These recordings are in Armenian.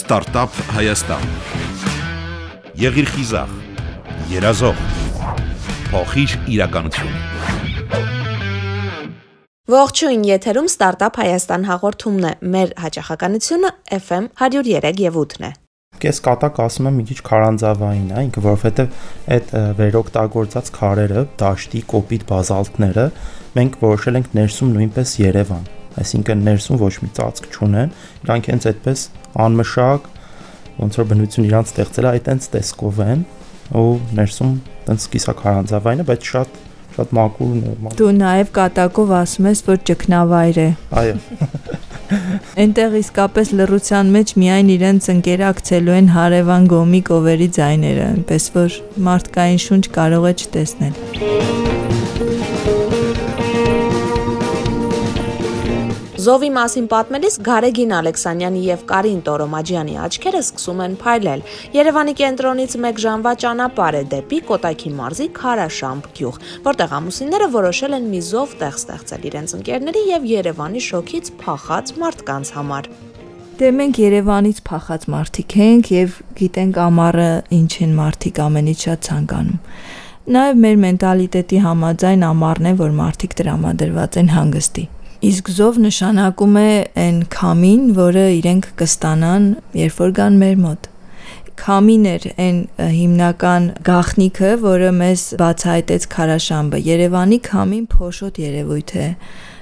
Ստարտափ Հայաստան։ Եղիր խիզախ, երազող, փոխիր իրականություն։ Ողջույն, եթերում Ստարտափ Հայաստան հաղորդումն է։ Մեր հաճախականությունը FM 103 եւ 8-ն է։ Կես կատակ ասում եմ մի քիչ քարանձավային է, ինքը որովհետև այդ վերօգտագործած քարերը, դաշտի, կոպիտ բազալտները մենք որոշել ենք ներսում նույնպես Երևան այսինքն ներսում ոչ մի ծածկ չունեն, իրանք հենց այդպես անմշակ ոնց որ բնություն իրանք ստեղծել է, այդ այնց տեսքով են ու ներսում տենց կիսակ հարանձավային է, բայց շատ շատ մաքուր նորմալ։ Դու նաև կատակով ասում ես, որ ճկնավայր է։ Այո։ Այնտեղ իսկապես լռության մեջ միայն իրենց ընկերակցելու են հարևան գոմի կովերի ձայները, այնպես որ մարդկային շունչ կարող է չտեսնել։ Զովի մասին պատմելիս Գարեգին Ալեքսանյանի եւ Կարին Տորոմաջյանի աչքերը սկսում են փայլել։ Երևանի կենտրոնից 1 ժամվա ճանապարհ է դեպի Կոտայքի մարզի Խարաշամփ գյուղ, որտեղ ամուսինները որոշել են մի զով տեղ ստեղծել իրենց ընկերների եւ Երևանի շոքից փախած մարդկանց համար։ Դե մենք Երևանից փախած մարդիկ ենք եւ գիտենք ամառը ինչ են մարդիկ ամենից շատ ցանկանում։ Նաև մեր մենտալիտետի համաձայն ամառն է, որ մարդիկ տրամադրված են հանգստի։ Իսկ զով նշանակում է այն քամին, որը իրենք կստանան, երբ որ գան մեր մոտ քամին էր այն հիմնական գախնիկը, որը մեզ բացահայտեց Խարաշամբը։ Երևանի քամին փոշոտ երևույթ է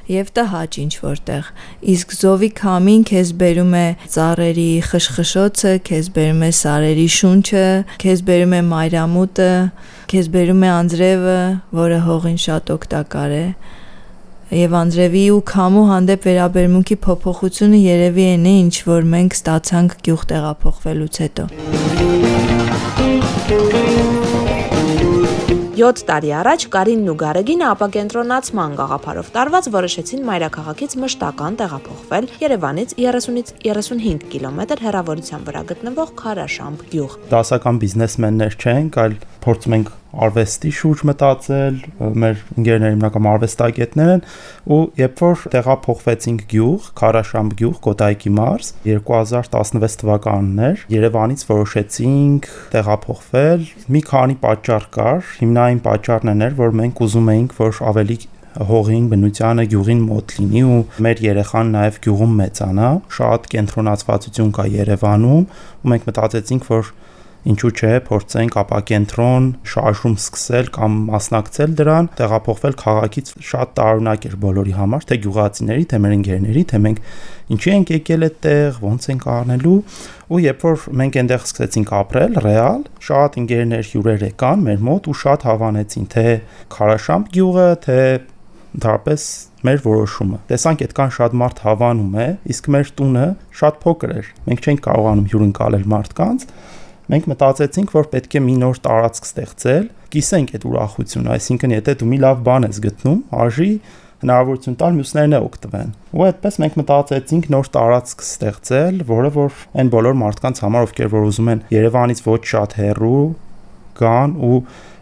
եւ տհաճ ինչ որտեղ։ Իսկ զովի քամին քեզ բերում է ծառերի խշխշոցը, քեզ բերում է սարերի շունչը, քեզ բերում է մայրամուտը, քեզ բերում է անձրևը, որը հողին շատ օգտակար է եւ Անդրեվի ու Քամու հանդեպ վերաբերմունքի փոփոխությունը երևի այն է, ինչ որ մենք ստացանք գյուղ տեղափոխվելուց հետո։ 7 տարի առաջ Կարինն ու Գարեգինը ապակենտրոնացման գաղափարով տարված որոշեցին մայրաքաղաքից մշտական տեղափոխվել Երևանից 30-ից 35 կիլոմետր հեռավորության վրա գտնվող Խարաշամփ գյուղ։ Դասական բիզնեսմեններ չենք, այլ փորձում ենք արվեստի շուրջ մտածել, մեր ընկերները հիմնական արվեստագետներ են ու երբ որ տեղափոխվեցինք գյուղ, Խարաշամբ գյուղ, Կոտայքի մարզ 2016 թվականն էր, Երևանից որոշեցինք տեղափոխվել։ Մի քանի պատճառ կար, հիմնային պատճառն էր, որ մենք ուզում էինք, որ ավելի հողին, բնությանը, գյուղին մոտ լինի ու մեր երեխան նաև գյուղում մեծանա։ Շատ կենտրոնացվածություն կա Երևանում ու մենք մտածեցինք, որ ինչու՞ չէ փորձենք ապակենտրոն շարժում սկսել կամ մասնակցել դրան, տեղափոխվել քաղաքից շատ տարօրինակ էր բոլորի համար, թե գյուղացիների, թե մեր ընկերների, թե մենք ինչի ենք եկել այդտեղ, ոնց ենք առնելու ու երբ որ մենք այնտեղ սկսեցինք ապրել ռեալ, շատ ընկերներ հյուրեր եկան մեր մոտ ու շատ հավանեցին թե Խարաշամբ գյուղը, թե դարպես մեր որոշումը։ Տեսանք այդքան շատ մարդ հավանում է, իսկ մեր տունը շատ փոքր էր։ Մենք չենք կարողանում հյուրընկալել մարդկանց, մենք մտածեցինք, որ պետք է մի նոր տարածք ստեղծել, կիսենք այդ ուրախությունը, այսինքն եթե դու մի լավ բան ես գտնում, արժի հնարավորություն տալ մյուսներն է օգտվեն։ Ու այդպես մենք մտածեցինք նոր տարածք ստեղծել, որը որ այն բոլոր մարդկանց համար, ովքեր որ ուզում են Երևանից ոչ շատ հեռու գան ու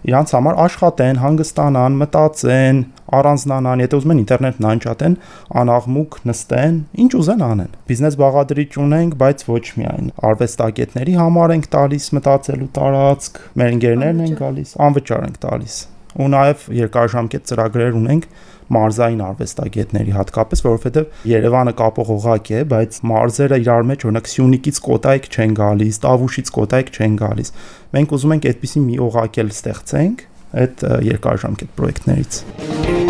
իրանց համար աշխատեն, հանգստանան, մտածեն, առանձնանան, եթե ուզում են ինտերնետն անջատեն, անաղմուկ նստեն, ինչ ուզեն անեն։ Բիզնես բաղադրիչ ունենք, բայց ոչ միայն արվեստագետների համար ենք տալիս մտածելու տարածք, մեր ընկերներն են գալիս, անվճար ենք տալիս։ Ու նաև երկարաժամկետ ծրագրեր ունենք մարզային արվեստագետների հատկապես, որովհետև Երևանը կապող օղակ է, բայց մարզերը իրար մեջ օրինակ Սյունիքից Կոտայք չեն գալիս, Տավուշից Կոտայք չեն գալիս։ Մենք ուզում ենք այդպիսի մի օղակ էլ ստեղծենք այդ երկարաժամկետ պրոյեկտներից։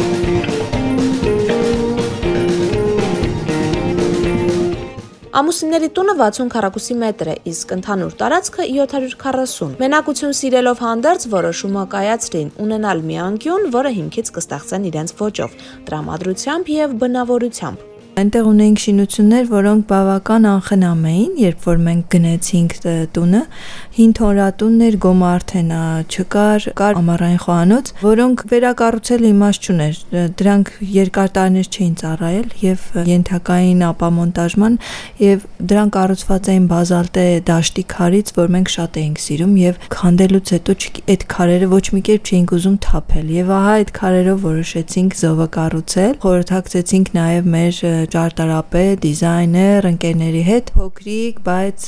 Ամուսինների տունը 60 քառակուսի մետր է, իսկ ընդհանուր տարածքը 740։ Մենակություն սիրելով հանդերձ որոշումը կայացրին ունենալ մի անկյուն, որը հիմքից կստեղծեն իրենց ոճով, տրամադրությամբ եւ բնավորությամբ։ Այնտեղ ունեինք շինություններ, որոնք բավական անխնամ էին, երբ որ մենք գնեցինք տունը, հին թորատուններ, գոմը արդեն չկար, կար ամառային խոհանոց, որոնք վերակառուցել իմաստ չուներ։ Դրանք երկար տարիներ չէին ծառայել եւ ենթակային ապամոնտաժման եւ դրանք կառուցված էին բազալտե դաշտի քարից, որ մենք շատ էինք սիրում եւ քանդելուց հետո այդ քարերը ոչ մի կերպ չէինք ուզում թափել։ Եվ ահա այդ քարերով որոշեցինք զովը կառուցել, խորհրդակցեցինք նաեւ մեր ճարտարապետ, դիզայներ, ընկերների հետ փոքրիկ, բայց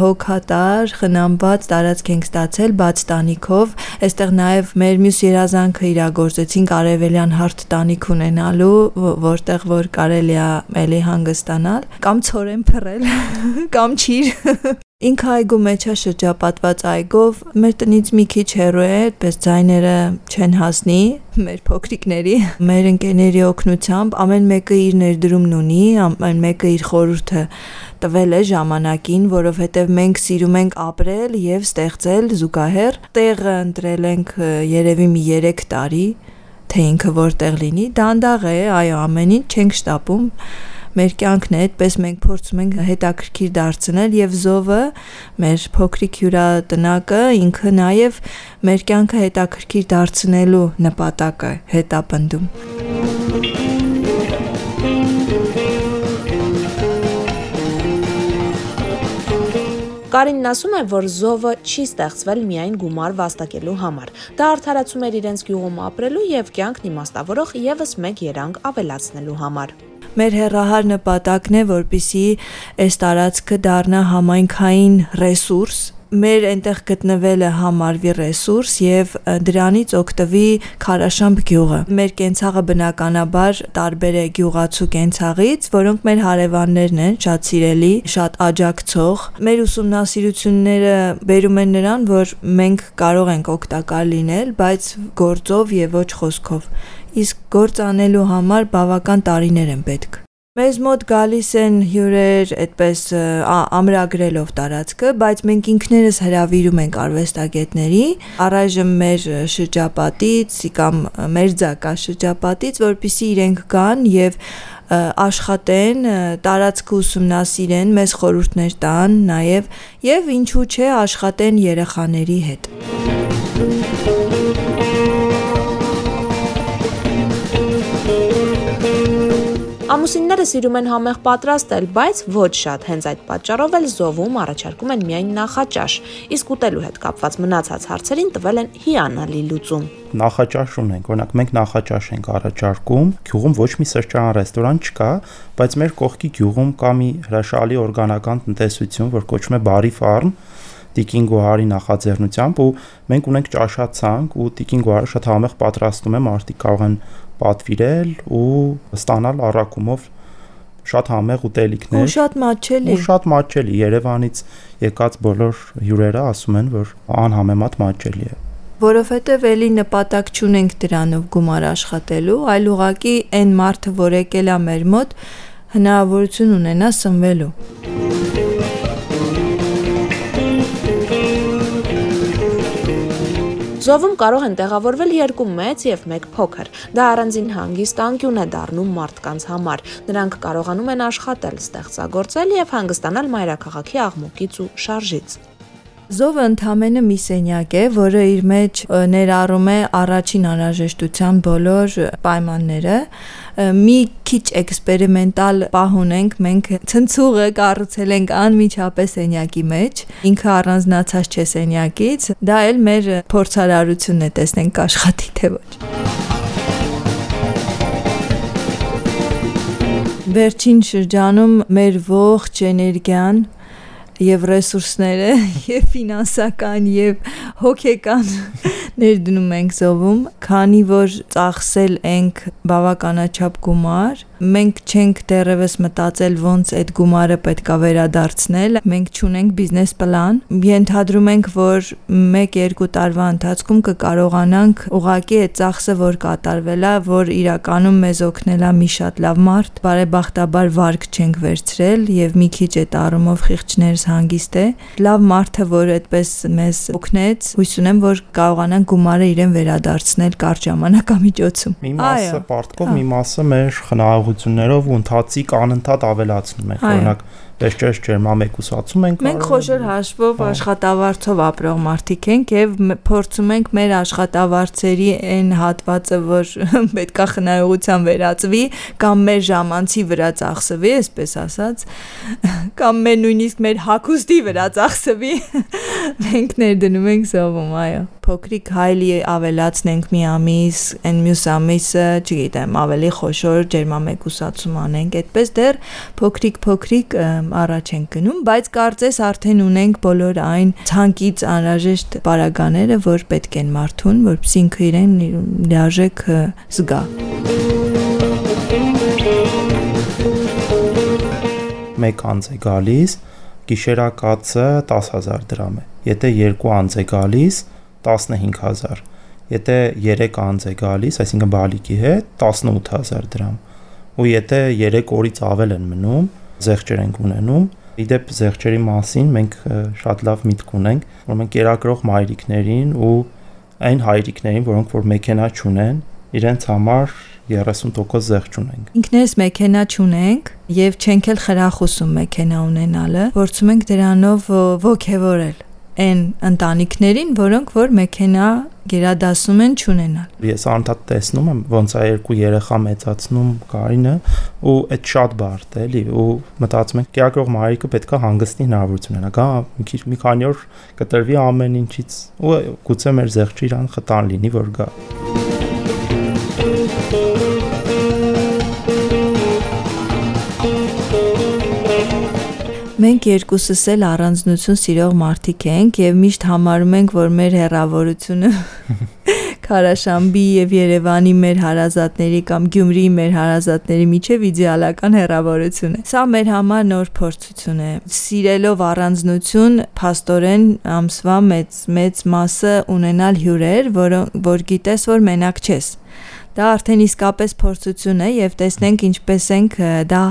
հոգատար, խնամված տարածք ենք ստացել բաց տանիքով։ Այստեղ նաև մեր մյուս երազանքը իրագործեցինք արևելյան հարթ տանիք ունենալու, որտեղ որ կարելի է էլի հանգստանալ կամ ցորեն փռել կամ չիր Ինքը այգու մեջ է շրջապատված այգով, մեր տնից մի քիչ հեռու է, այդպես ձայները չեն հասնի մեր փոքրիկների, մեր ընկերների օգնությամբ, ամեն մեկը իր ներդրումն ունի, ամեն մեկը իր խորհուրդը տվել է ժամանակին, որովհետև մենք սիրում ենք ապրել եւ ստեղծել զուգահեռ։ Տեղը ընտրել ենք երևի մի 3 տարի, թե ինքը որտեղ լինի, դանդաղ է, այո, ամեն ինչ չենք շտապում մեր կյանքն է, այդպես մենք փորձում ենք հետաքրքիր դարձնել եւ զովը մեր փոքրիկ հյուրատնակը ինքը նաեւ մեր կյանքը հետաքրքիր դարձնելու նպատակը հետապնդում։ Կարինն ասում է, որ զովը չի ստեղծվել միայն գումար վաստակելու համար։ Դա արդարացում էր իրենց գյուղում ապրելու եւ կյանքն իմաստավորող եւս մեկ երանգ ավելացնելու համար մեր հերահար նպատակն է, որպիսի այս տարածքը դառնա համայնքային ռեսուրս, մեր այնտեղ գտնվելը համարվի ռեսուրս եւ դրանից օգտվի Խարաշամփ գյուղը։ Մեր կենցաղը բնականաբար տարբեր է գյուղացու կենցաղից, որոնք մեր հարևաններն են, շատ սիրելի, շատ աջակցող։ Մեր ուսումնասիրությունները բերում են նրան, որ մենք կարող ենք օգտակար լինել, բայց գործով եւ ոչ խոսքով իսկ գործ անելու համար բավական տարիներ են պետք։ Մեզ մոտ գալիս են հյուրեր այդպես ամրագրելով տարածքը, բայց մենք ինքներս հրավիրում ենք արվեստագետների, առայժմ մեր շրջապատից կամ մեր ցակա շրջապատից, որpիսի իրենք գան եւ աշխատեն, տարածքը ուսումնասիրեն, մեզ խորհուրդներ տան, նաեւ եւ ինչու՞ չէ աշխատեն երեխաների հետ։ Ամուսինները սիրում են համեղ պատրաստել, բայց ոչ շատ։ Հենց այդ պատճառով էլ զովում առաջարկում են միայն նախաճաշ, իսկ ուտելու հետ կապված մնացած հարցերին տվել են հիանալի լուծում։ Նախաճաշ ունենք, օրինակ մենք նախաճաշ ենք առաջարկում, գյուղում ոչ մի սրճարան, ռեստորան չկա, բայց մեր կողքի գյուղում կա մի հրաշալի օրգանական տնտեսություն, որ կոչվում է Բարի ֆարմ, Տիկին Գոհարի նախաձեռնությամբ ու մենք ունենք ճաշացանկ ու Տիկին Գոհարը շատ համեղ պատրաստում է, մարդիկ կարող են պատվիրել ու ստանալ առաքումով շատ համեղ ուտելիքներ ու շատ մաչելի ու շատ մաչելի Երևանից եկած բոլոր հյուրերը ասում են որ անհամեմատ մաչելի է որովհետև էլի նպատակ չունենք դրանով գումար աշխատելու, այլ ուղակի այն մարդը, որ եկել է մեր մոտ, հնարավորություն ունենա սնվելու։ Զովում կարող են տեղավորվել երկու մեծ եւ մեկ փոքր։ Դա առանձին հանգիստ անկյուն է դառնում մարդկանց համար։ Նրանք կարողանում են աշխատել, ստեղծագործել եւ հանգստանալ մայրաքաղաքի աղմուկից ու շարժից։ Զովը ընդամենը մի սենյակ է, որը իր մեջ ներառում է առաջին անհրաժեշտության բոլոր պայմանները։ Մի քիչ էքսպերիմենտալ պահ ունենք, մենք ցնցուղը կառուցել ենք անմիջապես սենյակի մեջ։ Ինքը առանձնացած չէ սենյակից, դա էլ մեր փորձարարությունն է, տեսնենք աշխատի թե ոչ։ Վերջին շրջանում մեր ողջ էներգիան եւ ռեսուրսները եւ ֆինանսական եւ հոգեկան ներդնում ենք զովում, քանի որ ծախսել ենք բավականաչափ գումար, մենք չենք դեռևս մտածել ոնց այդ գումարը պետքա վերադարձնել, մենք չունենք բիզնես պլան, ենթադրում ենք, որ 1-2 տարվա ընթացքում կկարողանանք ուղակի այդ ծախսը, որ կատարվել է, որ իրականում մեզ օգնել է մի շատ լավ մարդ, բարեբախտաբար վարկ չենք վերցրել եւ մի քիչ այդ առումով խիղճներս հանգիստ է։ Լավ մարդը, որ այդպես մեզ օգնեց, հույս ունեմ, որ կարողանանք գումարը իրեն վերադարձնել կարճ ժամանակամիջոցում։ Մի մասը պարտքով, մի մասը մեր խնայողություններով ու ընթացիկ անընդհատ ավելացնում ենք։ Օրինակ Վերջերս ջերմամեկուսացում ենք Մենք խոշոր հաշվով աշխատավարձով ապրող մարդիկ ենք եւ փորձում ենք մեր աշխատավարձերի այն հատվածը, որ պետքա խնայողության վերածվի կամ մեր ժամանցի վրա ծախսվի, այսպես ասած, կամ մեր նույնիսկ մեր հակոստի վրա ծախսվի, Մենք ներդնում ենք զովում, այո։ Փոքրիկ հայլի ավելացնենք մի ամիս, այն մյուս ամիսը, չգիտեմ, ավելի խոշոր ջերմամեկուսացում անենք, այդպես դեռ փոքրիկ-փոքրիկ առաջ ենք գնում, բայց կարծես արդեն ունենք բոլոր այն ցանկից անհրաժեշտ պարագաները, որ պետք են մարդուն, որպեսզի ինքը իրեն լիարժեք զգա։ Մեկ անձ է գալիս, գիշերակացը 10000 դրամ է։ Եթե երկու անձ է գալիս 15000։ Եթե 3 անձ է գալիս, այսինքն բալիկի հետ 18000 դրամ։ Ու եթե 3 օրից ավել են մնում, զեղչեր ենք ունենում, Իդեպ զեղչերի մասին մենք շատ լավ միտք ունենք, որ մենք կերակրող մայրիկներին ու այն հայրիկներին, որոնք որ մեքենա չունեն, իրենց համար 30% զեղչ ունենք։ Ինքներս մեքենա չունենք եւ չենք էլ խրախուսում մեքենա ունենալը, փորձում ենք դրանով ողջևորել այն ընտանիքներին, որոնք որ մեքենա գերադասում են ճանենալ։ Ես անդադ տեսնում եմ ոնց է երկու երեխա մեծացնում Կարինը ու այդ շատ բարդ է, էլի, ու մտածում եմ կերակրող մայրիկը պետքա հանգստի հնարավորություն ունենա, գա մի քիչ մի քանի օր կտրվի ամեն ինչից ու գուցե մեր զեղչը իրան խտան լինի, որ գա։ Մենք երկուսս էլ առանձնություն սիրող մարդիկ ենք եւ միշտ համարում ենք, որ մեր հերավորությունը Քարաշամբի եւ Երևանի մեր հարազատների կամ Գյումրիի մեր հարազատների միջև իդեալական հերավորություն է։ Սա մեր համար նոր փորձություն է։ Սիրելով առանձնություն, փաստորեն ամսվա մեծ մեծ մասը ունենալ հյուրեր, որ որ գիտես, որ մենակ չես դա արդեն իսկապես փորձություն է եւ տեսնենք ինչպես ենք դա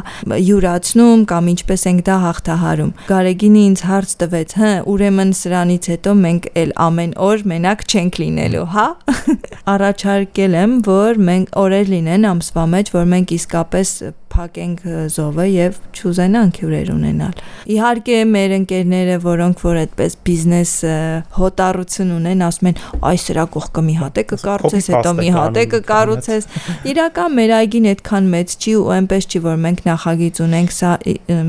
յուրացնում կամ ինչպես ենք դա հաղթահարում։ Գարեգինի ինձ հարց տվեց, հա, ուրեմն սրանից հետո մենք էլ ամեն օր մենակ չենք լինելու, հա։ Առաջարկել եմ, որ մենք օրեր լինեն ամսվա մեջ, որ մենք իսկապես փակենք զովը եւ չուզենանք հյուրեր ունենալ։ Իհարկե մեր ընկերները, որոնք որ այդպես բիզնես հոտառություն ունեն, ասում են, այ սրա կողքը մի հատ է կկառուցես, հետո մի հատ է կկառուցես։ Իրական մեր այգին այդքան մեծ չի ու այնպես չի, որ մենք նախագիծ ունենք սա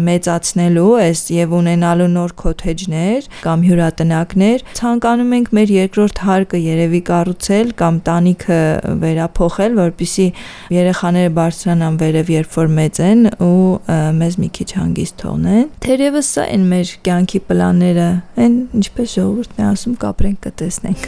մեծացնելու էս եւ ունենալու նոր քոթեջներ կամ հյուրատնակներ։ Ցանկանում ենք մեր երկրորդ հարկը երևի կառուցել կամ տանիքը վերափոխել, որpիսի երեխաները բարձրանան վերև, երբ որ մեծ են ու մեզ մի քիչ հանգիստ թողնեն։ Թերևս սա են մեր կյանքի պլանները, այն ինչպես ժողովուրդն է ասում, կապրենք կտեսնենք։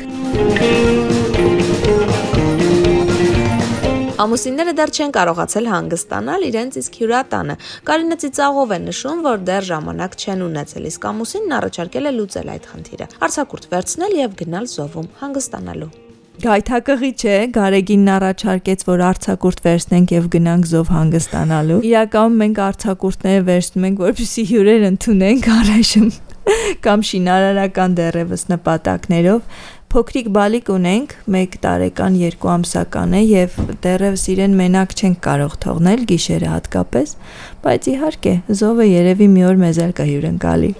Ամուսինները դեռ չեն կարողացել հանգստանալ իրենց իսկ հյուրատանը։ Կարինը ծիծաղով է նշում, որ դեռ ժամանակ չեն ունեցել, իսկ ամուսինն առաջարկել է լուծել այդ խնդիրը։ Արցակուրտ վերցնել եւ գնալ զովում հանգստանալու։ Գայթակղի չէ, Գարեգինն առաջարկեց, որ արցակուրտ վերցնենք եւ գնանք զով հանգստանալու։ Իրականում մենք արցակուրտները վերցնում ենք, որպեսզի հյուրեր ընդունենք առայժմ կամ շինարարական դերևս նպատակներով փոքրիկ բալիկ ունենք, 1 տարեկան, 2 ամսական է եւ դեռևս իրեն մենակ չենք կարող թողնել գիշերը հատկապես, բայց իհարկե, զովը երևի մի օր մեզ էլ կհյուրընկալի։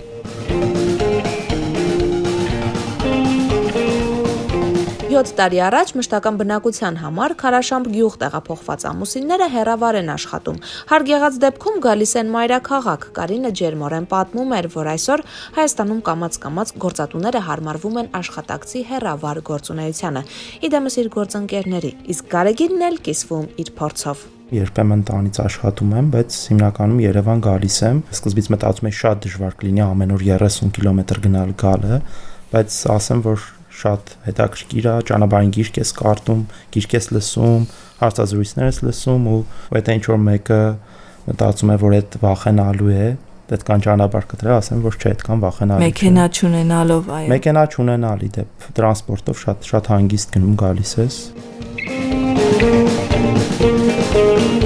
7 տարի առաջ մշտական բնակության համար Խարաշամբ գյուղ տեղափոխված ամուսինները հերավար են աշխատում։ Հարկ եղած դեպքում գալիս են մայրաքաղաք։ Կարինը ջերմորեն պատմում էր, որ այսօր Հայաստանում կամած-կամած գործատուները հարմարվում են աշխատակցի հերավար գործունեությանը։ Իդեմս իր գործընկերների, իսկ Գարեգինն էլ կիսվում իր փորձով երբեմն տանից աշխատում եմ, բայց հիմնականում Երևան գալիս եմ։ Սկզբից մտածում եմ շատ դժվար կլինի ամեն օր 30 կիլոմետր գնալ գալը, բայց ասեմ, որ շատ հետաքրքիր է, ճանապարհին գիրք ես կարդում, գիրք ես լսում, հարցազրույցներ ես լսում ու այդ ինչ որ մեկը մտածում է, որ այդ վախենալու է, այդքան ճանապարհ կտրել, ասեմ, որ չէ, այդքան վախենալու։ Մեքենա չունենալով, այո։ Մեքենա չունենալի դեպ տրանսպորտով շատ շատ հանգիստ գնում գալիս ես։ Thank you